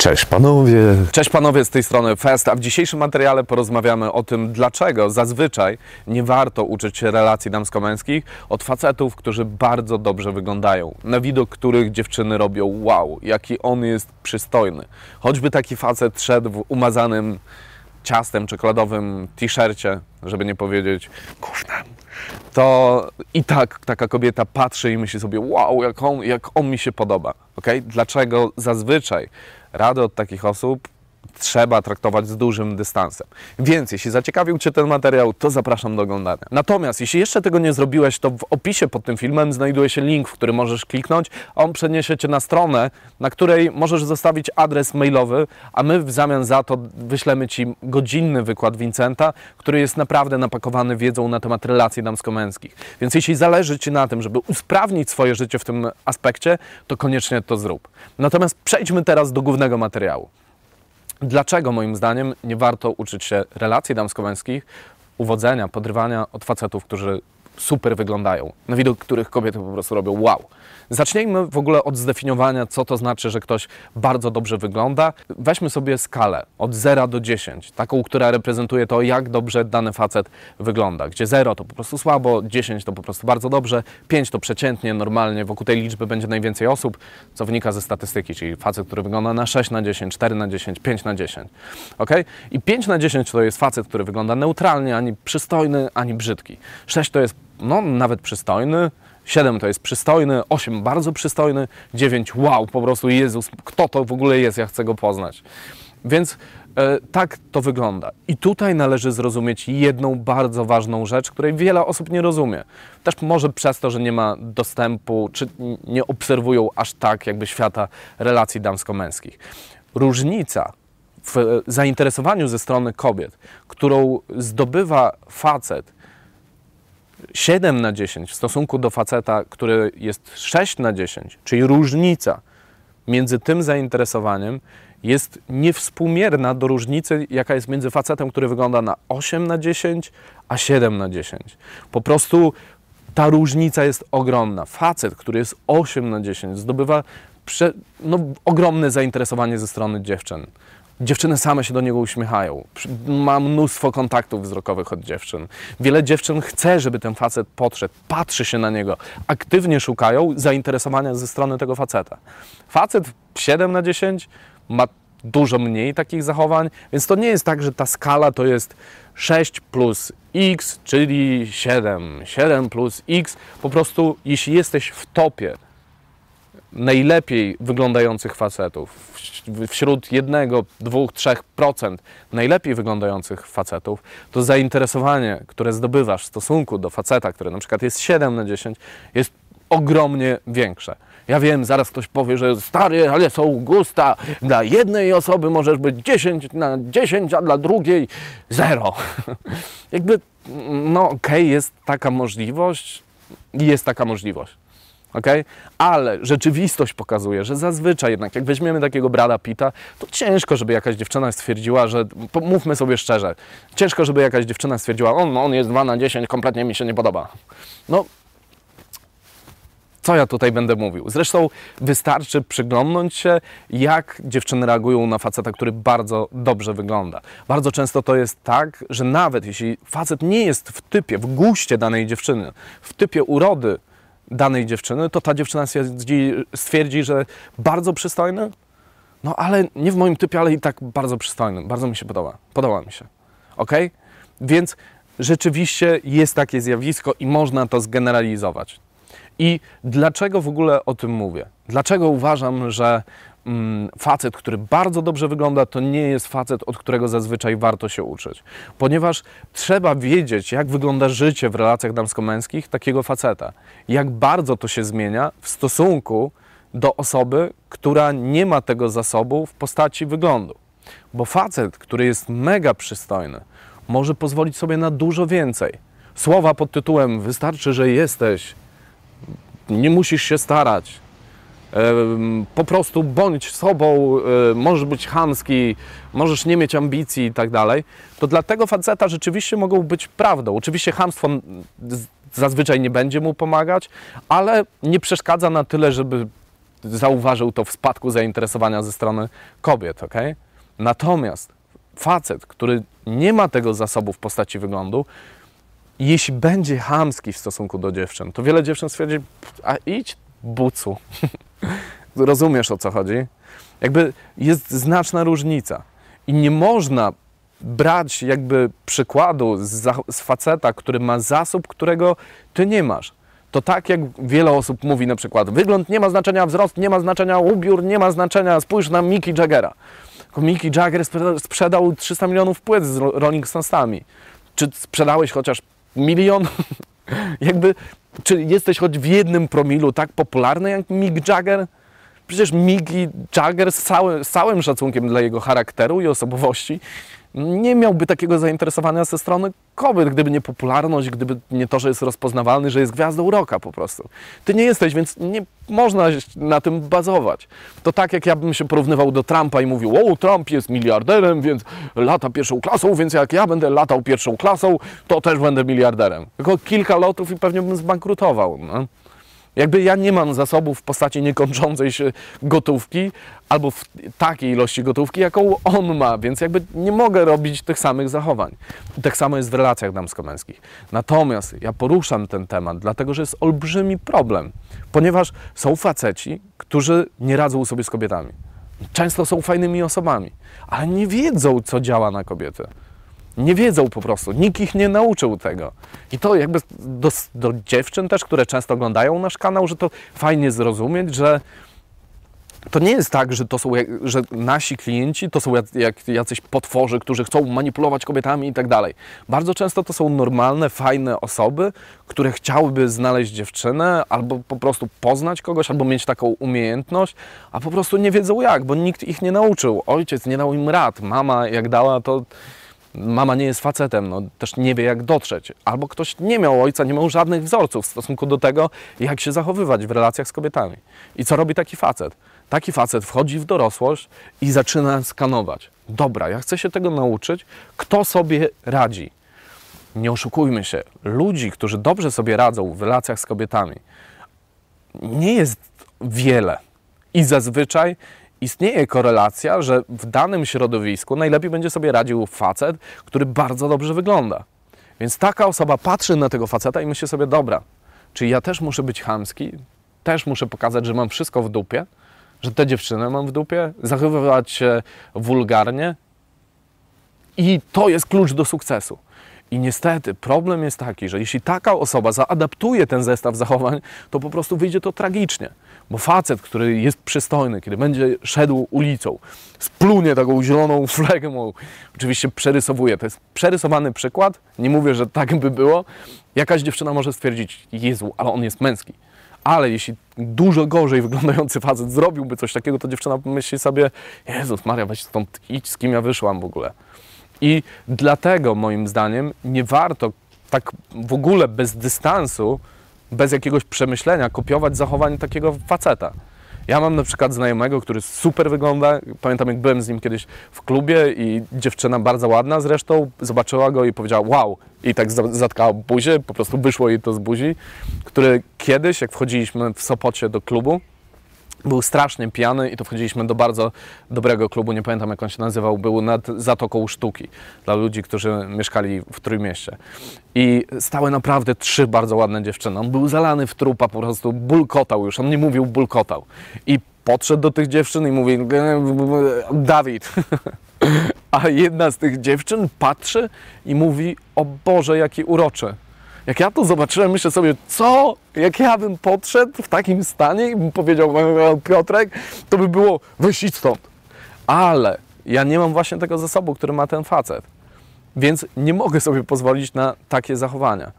Cześć panowie. Cześć panowie, z tej strony Fest, a w dzisiejszym materiale porozmawiamy o tym, dlaczego zazwyczaj nie warto uczyć się relacji damsko-męskich od facetów, którzy bardzo dobrze wyglądają, na widok których dziewczyny robią wow, jaki on jest przystojny. Choćby taki facet szedł w umazanym ciastem czekoladowym t-shircie, żeby nie powiedzieć gównem, to i tak taka kobieta patrzy i myśli sobie wow, jak on, jak on mi się podoba. Okay? Dlaczego zazwyczaj rady od takich osób trzeba traktować z dużym dystansem. Więc jeśli zaciekawił Cię ten materiał, to zapraszam do oglądania. Natomiast jeśli jeszcze tego nie zrobiłeś, to w opisie pod tym filmem znajduje się link, w który możesz kliknąć, on przeniesie Cię na stronę, na której możesz zostawić adres mailowy, a my w zamian za to wyślemy Ci godzinny wykład Vincenta, który jest naprawdę napakowany wiedzą na temat relacji damsko-męskich. Więc jeśli zależy Ci na tym, żeby usprawnić swoje życie w tym aspekcie, to koniecznie to zrób. Natomiast przejdźmy teraz do głównego materiału. Dlaczego moim zdaniem nie warto uczyć się relacji damsko-męskich, uwodzenia, podrywania od facetów, którzy super wyglądają, na widok których kobiety po prostu robią wow. Zacznijmy w ogóle od zdefiniowania, co to znaczy, że ktoś bardzo dobrze wygląda. Weźmy sobie skalę od 0 do 10, taką, która reprezentuje to, jak dobrze dany facet wygląda. Gdzie 0 to po prostu słabo, 10 to po prostu bardzo dobrze, 5 to przeciętnie, normalnie wokół tej liczby będzie najwięcej osób, co wynika ze statystyki, czyli facet, który wygląda na 6 na 10, 4 na 10, 5 na 10. Ok? I 5 na 10 to jest facet, który wygląda neutralnie, ani przystojny, ani brzydki. 6 to jest no, nawet przystojny, 7 to jest przystojny, 8 bardzo przystojny, 9 wow, po prostu Jezus, kto to w ogóle jest, ja chcę go poznać. Więc e, tak to wygląda. I tutaj należy zrozumieć jedną bardzo ważną rzecz, której wiele osób nie rozumie. Też może przez to, że nie ma dostępu, czy nie obserwują aż tak jakby świata relacji damsko-męskich. Różnica w zainteresowaniu ze strony kobiet, którą zdobywa facet, 7 na 10 w stosunku do faceta, który jest 6 na 10, czyli różnica między tym zainteresowaniem jest niewspółmierna do różnicy, jaka jest między facetem, który wygląda na 8 na 10, a 7 na 10. Po prostu ta różnica jest ogromna. Facet, który jest 8 na 10, zdobywa prze, no, ogromne zainteresowanie ze strony dziewczyn. Dziewczyny same się do niego uśmiechają. Ma mnóstwo kontaktów wzrokowych od dziewczyn. Wiele dziewczyn chce, żeby ten facet podszedł, patrzy się na niego, aktywnie szukają zainteresowania ze strony tego faceta. Facet 7 na 10 ma dużo mniej takich zachowań, więc to nie jest tak, że ta skala to jest 6 plus x, czyli 7. 7 plus x. Po prostu, jeśli jesteś w topie najlepiej wyglądających facetów, wśród jednego, dwóch, trzech procent najlepiej wyglądających facetów, to zainteresowanie, które zdobywasz w stosunku do faceta, który na przykład jest 7 na 10, jest ogromnie większe. Ja wiem, zaraz ktoś powie, że stary, ale są gusta. Dla jednej osoby możesz być 10 na 10, a dla drugiej 0. Jakby, no okej, okay, jest taka możliwość, jest taka możliwość. Okay? Ale rzeczywistość pokazuje, że zazwyczaj jednak, jak weźmiemy takiego Brada Pita, to ciężko, żeby jakaś dziewczyna stwierdziła, że, mówmy sobie szczerze, ciężko, żeby jakaś dziewczyna stwierdziła, on, on jest 2 na 10, kompletnie mi się nie podoba. No, co ja tutaj będę mówił? Zresztą wystarczy przyglądnąć się, jak dziewczyny reagują na faceta, który bardzo dobrze wygląda. Bardzo często to jest tak, że nawet jeśli facet nie jest w typie, w guście danej dziewczyny, w typie urody danej dziewczyny, to ta dziewczyna stwierdzi, stwierdzi, że bardzo przystojny, no ale nie w moim typie, ale i tak bardzo przystojny. Bardzo mi się podoba. Podoba mi się. Ok? Więc rzeczywiście jest takie zjawisko i można to zgeneralizować. I dlaczego w ogóle o tym mówię? Dlaczego uważam, że facet, który bardzo dobrze wygląda, to nie jest facet, od którego zazwyczaj warto się uczyć. Ponieważ trzeba wiedzieć, jak wygląda życie w relacjach damsko-męskich takiego faceta. Jak bardzo to się zmienia w stosunku do osoby, która nie ma tego zasobu w postaci wyglądu. Bo facet, który jest mega przystojny, może pozwolić sobie na dużo więcej. Słowa pod tytułem wystarczy, że jesteś, nie musisz się starać, po prostu bądź sobą, możesz być chamski, możesz nie mieć ambicji i tak dalej, to dla tego faceta rzeczywiście mogą być prawdą. Oczywiście chamstwo zazwyczaj nie będzie mu pomagać, ale nie przeszkadza na tyle, żeby zauważył to w spadku zainteresowania ze strony kobiet, ok? Natomiast facet, który nie ma tego zasobu w postaci wyglądu, jeśli będzie chamski w stosunku do dziewczyn, to wiele dziewczyn stwierdzi, a idź bucu. Rozumiesz o co chodzi? Jakby jest znaczna różnica. I nie można brać jakby przykładu z, z faceta, który ma zasób, którego ty nie masz. To tak jak wiele osób mówi na przykład, wygląd nie ma znaczenia, wzrost nie ma znaczenia, ubiór nie ma znaczenia, spójrz na Mickey Jaggera. Mickey Jagger sprzedał 300 milionów płyt z Rolling Stonesami. Czy sprzedałeś chociaż milion? Jakby, czy jesteś choć w jednym promilu tak popularny jak Mick Jagger? Przecież Mickey Jagger z, całym, z całym szacunkiem dla jego charakteru i osobowości nie miałby takiego zainteresowania ze strony kobiet, gdyby nie popularność, gdyby nie to, że jest rozpoznawalny, że jest gwiazdą roka po prostu. Ty nie jesteś, więc nie można na tym bazować. To tak, jak ja bym się porównywał do Trumpa i mówił, o, Trump jest miliarderem, więc lata pierwszą klasą, więc jak ja będę latał pierwszą klasą, to też będę miliarderem. Tylko kilka lotów i pewnie bym zbankrutował. No. Jakby ja nie mam zasobów w postaci niekończącej się gotówki albo w takiej ilości gotówki, jaką on ma, więc jakby nie mogę robić tych samych zachowań. I tak samo jest w relacjach damsko-męskich. Natomiast ja poruszam ten temat, dlatego że jest olbrzymi problem, ponieważ są faceci, którzy nie radzą sobie z kobietami. Często są fajnymi osobami, ale nie wiedzą, co działa na kobiety. Nie wiedzą po prostu, nikt ich nie nauczył tego. I to jakby do, do dziewczyn też, które często oglądają nasz kanał, że to fajnie zrozumieć, że to nie jest tak, że to są, że nasi klienci to są jak, jacyś potworzy, którzy chcą manipulować kobietami i tak dalej. Bardzo często to są normalne, fajne osoby, które chciałyby znaleźć dziewczynę, albo po prostu poznać kogoś, albo mieć taką umiejętność, a po prostu nie wiedzą jak, bo nikt ich nie nauczył. Ojciec nie dał im rad, mama jak dała, to mama nie jest facetem, no, też nie wie jak dotrzeć. Albo ktoś nie miał ojca, nie miał żadnych wzorców w stosunku do tego, jak się zachowywać w relacjach z kobietami. I co robi taki facet? Taki facet wchodzi w dorosłość i zaczyna skanować. Dobra, ja chcę się tego nauczyć, kto sobie radzi. Nie oszukujmy się, ludzi, którzy dobrze sobie radzą w relacjach z kobietami, nie jest wiele. I zazwyczaj istnieje korelacja, że w danym środowisku najlepiej będzie sobie radził facet, który bardzo dobrze wygląda. Więc taka osoba patrzy na tego faceta i myśli sobie, dobra, czyli ja też muszę być chamski, też muszę pokazać, że mam wszystko w dupie, że tę dziewczynę mam w dupie, zachowywać się wulgarnie. I to jest klucz do sukcesu. I niestety problem jest taki, że jeśli taka osoba zaadaptuje ten zestaw zachowań, to po prostu wyjdzie to tragicznie. Bo facet, który jest przystojny, kiedy będzie szedł ulicą, splunie taką zieloną flegmą, oczywiście przerysowuje. To jest przerysowany przykład, nie mówię, że tak by było. Jakaś dziewczyna może stwierdzić, Jezu, ale on jest męski. Ale jeśli dużo gorzej wyglądający facet zrobiłby coś takiego, to dziewczyna myśli sobie, Jezus Maria, weź stąd idź, z kim ja wyszłam w ogóle. I dlatego moim zdaniem nie warto tak w ogóle bez dystansu, bez jakiegoś przemyślenia kopiować zachowań takiego faceta. Ja mam na przykład znajomego, który super wygląda. Pamiętam, jak byłem z nim kiedyś w klubie i dziewczyna bardzo ładna zresztą zobaczyła go i powiedziała wow. I tak zatkała buzię, po prostu wyszło jej to z buzi. Który kiedyś, jak wchodziliśmy w Sopocie do klubu, był strasznie pijany i to wchodziliśmy do bardzo dobrego klubu, nie pamiętam jak on się nazywał, był nad Zatoką Sztuki dla ludzi, którzy mieszkali w Trójmieście. I stały naprawdę trzy bardzo ładne dziewczyny. On był zalany w trupa, po prostu bulkotał już, on nie mówił bulkotał. I podszedł do tych dziewczyn i mówi, Dawid. A jedna z tych dziewczyn patrzy i mówi, o Boże, jaki uroczy. Jak ja to zobaczyłem, myślę sobie, co? Jak ja bym podszedł w takim stanie i bym powiedział, Piotrek, to by było, weź idź stąd. Ale ja nie mam właśnie tego zasobu, który ma ten facet. Więc nie mogę sobie pozwolić na takie zachowania.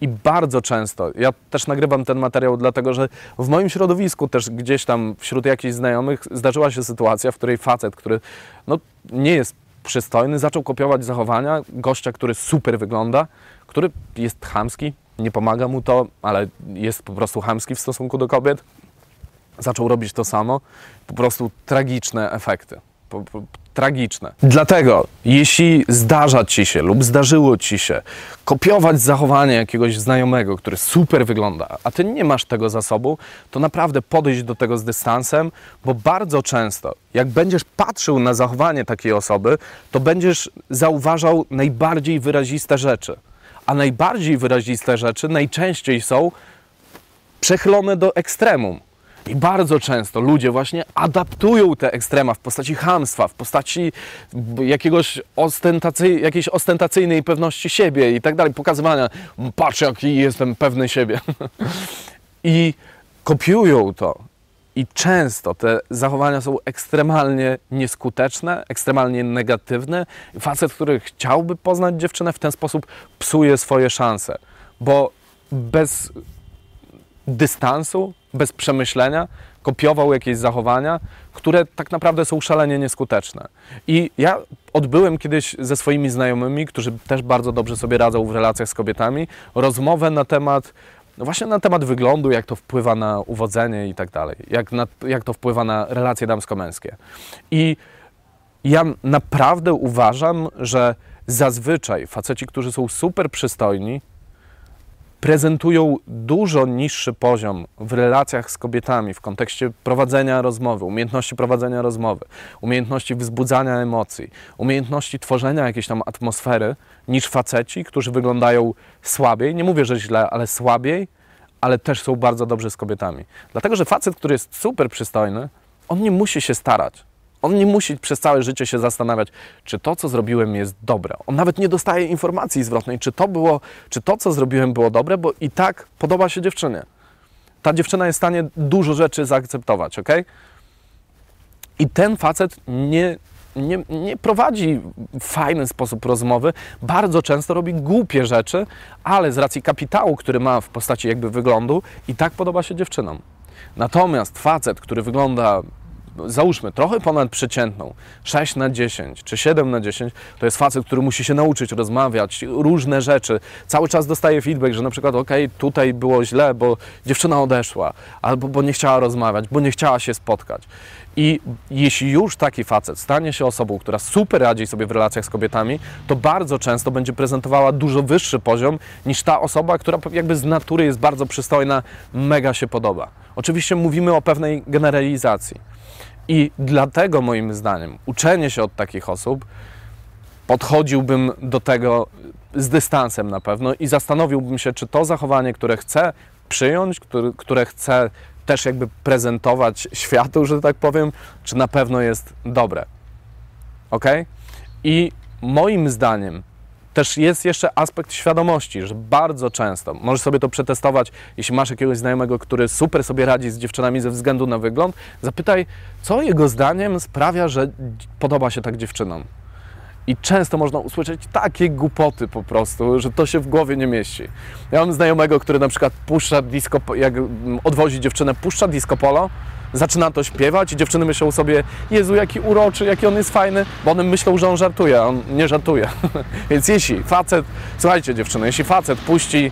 I bardzo często, ja też nagrywam ten materiał, dlatego że w moim środowisku, też gdzieś tam wśród jakichś znajomych, zdarzyła się sytuacja, w której facet, który no, nie jest przystojny, zaczął kopiować zachowania gościa, który super wygląda, który jest chamski, nie pomaga mu to, ale jest po prostu chamski w stosunku do kobiet. Zaczął robić to samo, po prostu tragiczne efekty. Po, po, tragiczne. Dlatego, jeśli zdarza ci się lub zdarzyło ci się kopiować zachowanie jakiegoś znajomego, który super wygląda, a ty nie masz tego zasobu, to naprawdę podejść do tego z dystansem, bo bardzo często, jak będziesz patrzył na zachowanie takiej osoby, to będziesz zauważał najbardziej wyraziste rzeczy. A najbardziej wyraziste rzeczy najczęściej są przechylone do ekstremum. I bardzo często ludzie właśnie adaptują te ekstrema w postaci hamstwa, w postaci jakiegoś ostentacy, jakiejś ostentacyjnej pewności siebie i tak dalej, pokazywania, patrz jaki jestem pewny siebie. I kopiują to. I często te zachowania są ekstremalnie nieskuteczne, ekstremalnie negatywne. Facet, który chciałby poznać dziewczynę, w ten sposób psuje swoje szanse, bo bez dystansu, bez przemyślenia, kopiował jakieś zachowania, które tak naprawdę są szalenie nieskuteczne. I ja odbyłem kiedyś ze swoimi znajomymi, którzy też bardzo dobrze sobie radzą w relacjach z kobietami, rozmowę na temat no właśnie na temat wyglądu, jak to wpływa na uwodzenie i tak dalej, jak, na, jak to wpływa na relacje damsko-męskie. I ja naprawdę uważam, że zazwyczaj faceci, którzy są super przystojni, prezentują dużo niższy poziom w relacjach z kobietami w kontekście prowadzenia rozmowy, umiejętności prowadzenia rozmowy, umiejętności wzbudzania emocji, umiejętności tworzenia jakiejś tam atmosfery niż faceci, którzy wyglądają słabiej. Nie mówię, że źle, ale słabiej, ale też są bardzo dobrzy z kobietami. Dlatego, że facet, który jest super przystojny, on nie musi się starać. On nie musi przez całe życie się zastanawiać, czy to, co zrobiłem, jest dobre. On nawet nie dostaje informacji zwrotnej, czy to, było, czy to, co zrobiłem, było dobre, bo i tak podoba się dziewczynie. Ta dziewczyna jest w stanie dużo rzeczy zaakceptować, ok? I ten facet nie, nie, nie prowadzi w fajny sposób rozmowy, bardzo często robi głupie rzeczy, ale z racji kapitału, który ma w postaci jakby wyglądu, i tak podoba się dziewczynom. Natomiast facet, który wygląda załóżmy, trochę ponad przeciętną, 6 na 10 czy 7 na 10, to jest facet, który musi się nauczyć rozmawiać, różne rzeczy. Cały czas dostaje feedback, że na przykład, ok, tutaj było źle, bo dziewczyna odeszła, albo bo nie chciała rozmawiać, bo nie chciała się spotkać. I jeśli już taki facet stanie się osobą, która super radzi sobie w relacjach z kobietami, to bardzo często będzie prezentowała dużo wyższy poziom niż ta osoba, która jakby z natury jest bardzo przystojna, mega się podoba. Oczywiście mówimy o pewnej generalizacji. I dlatego moim zdaniem uczenie się od takich osób podchodziłbym do tego z dystansem na pewno i zastanowiłbym się, czy to zachowanie, które chcę przyjąć, które, chcę też jakby prezentować światu, że tak powiem, czy na pewno jest dobre. Ok? I moim zdaniem też jest jeszcze aspekt świadomości, że bardzo często możesz sobie to przetestować, jeśli masz jakiegoś znajomego, który super sobie radzi z dziewczynami ze względu na wygląd, zapytaj, co jego zdaniem sprawia, że podoba się tak dziewczynom. I często można usłyszeć takie głupoty po prostu, że to się w głowie nie mieści. Ja mam znajomego, który na przykład puszcza disco, jak odwozi dziewczynę, puszcza disco polo, zaczyna to śpiewać i dziewczyny myślą sobie, Jezu, jaki uroczy, jaki on jest fajny, bo one myślą, że on żartuje, a on nie żartuje. Więc jeśli facet, słuchajcie dziewczyny, jeśli facet puści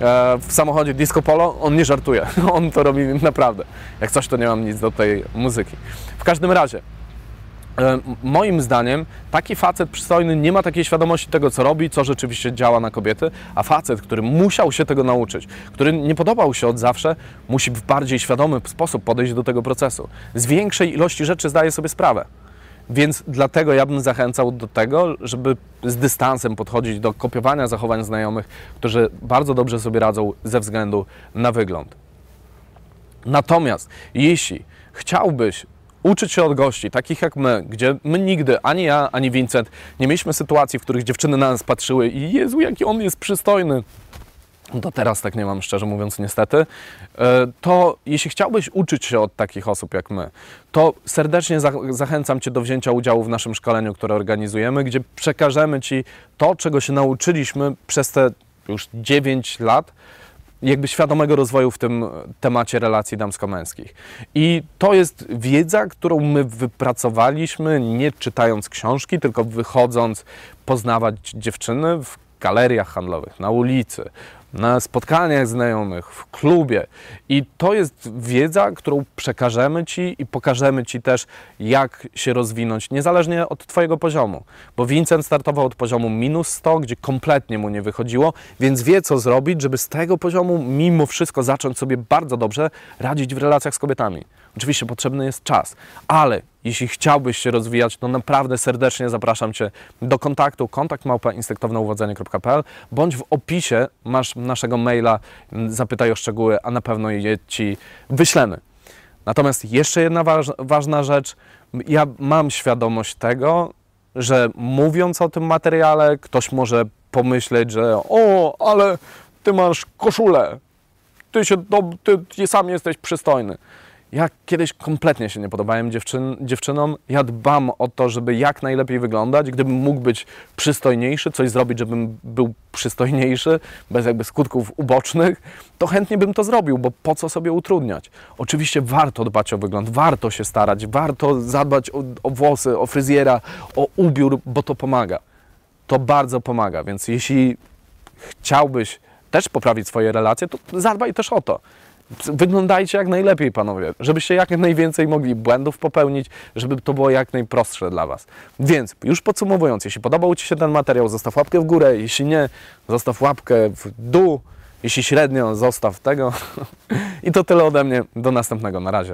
e, w samochodzie disco polo, on nie żartuje, on to robi naprawdę. Jak coś, to nie mam nic do tej muzyki. W każdym razie, moim zdaniem taki facet przystojny nie ma takiej świadomości tego, co robi, co rzeczywiście działa na kobiety, a facet, który musiał się tego nauczyć, który nie podobał się od zawsze, musi w bardziej świadomy sposób podejść do tego procesu. Z większej ilości rzeczy zdaje sobie sprawę. Więc dlatego ja bym zachęcał do tego, żeby z dystansem podchodzić do kopiowania zachowań znajomych, którzy bardzo dobrze sobie radzą ze względu na wygląd. Natomiast jeśli chciałbyś uczyć się od gości, takich jak my, gdzie my nigdy, ani ja, ani Vincent, nie mieliśmy sytuacji, w których dziewczyny na nas patrzyły i Jezu, jaki on jest przystojny. To teraz tak nie mam, szczerze mówiąc, niestety. E, to jeśli chciałbyś uczyć się od takich osób jak my, to serdecznie zachęcam Cię do wzięcia udziału w naszym szkoleniu, które organizujemy, gdzie przekażemy Ci to, czego się nauczyliśmy przez te już 9 lat jakby świadomego rozwoju w tym temacie relacji damsko-męskich. I to jest wiedza, którą my wypracowaliśmy nie czytając książki, tylko wychodząc poznawać dziewczyny w galeriach handlowych, na ulicy, na spotkaniach znajomych, w klubie. I to jest wiedza, którą przekażemy Ci i pokażemy Ci też, jak się rozwinąć, niezależnie od Twojego poziomu. Bo Vincent startował od poziomu minus 100, gdzie kompletnie mu nie wychodziło, więc wie, co zrobić, żeby z tego poziomu mimo wszystko zacząć sobie bardzo dobrze radzić w relacjach z kobietami. Oczywiście potrzebny jest czas, ale jeśli chciałbyś się rozwijać, to naprawdę serdecznie zapraszam Cię do kontaktu kontakt małpa bądź w opisie masz naszego maila, zapytaj o szczegóły, a na pewno je Ci wyślemy. Natomiast jeszcze jedna waż, ważna rzecz, ja mam świadomość tego, że mówiąc o tym materiale, ktoś może pomyśleć, że o, ale Ty masz koszulę, ty, się, ty, ty sam jesteś przystojny. Ja kiedyś kompletnie się nie podobałem dziewczyn, dziewczynom. Ja dbam o to, żeby jak najlepiej wyglądać. Gdybym mógł być przystojniejszy, coś zrobić, żebym był przystojniejszy, bez jakby skutków ubocznych, to chętnie bym to zrobił, bo po co sobie utrudniać? Oczywiście warto dbać o wygląd, warto się starać, warto zadbać o, o włosy, o fryzjera, o ubiór, bo to pomaga. To bardzo pomaga, więc jeśli chciałbyś też poprawić swoje relacje, to zadbaj też o to. Wyglądajcie jak najlepiej, panowie, żebyście jak najwięcej mogli błędów popełnić, żeby to było jak najprostsze dla Was. Więc już podsumowując, jeśli podobał Ci się ten materiał, zostaw łapkę w górę, jeśli nie, zostaw łapkę w dół, jeśli średnio, zostaw tego. I to tyle ode mnie. Do następnego. Na razie.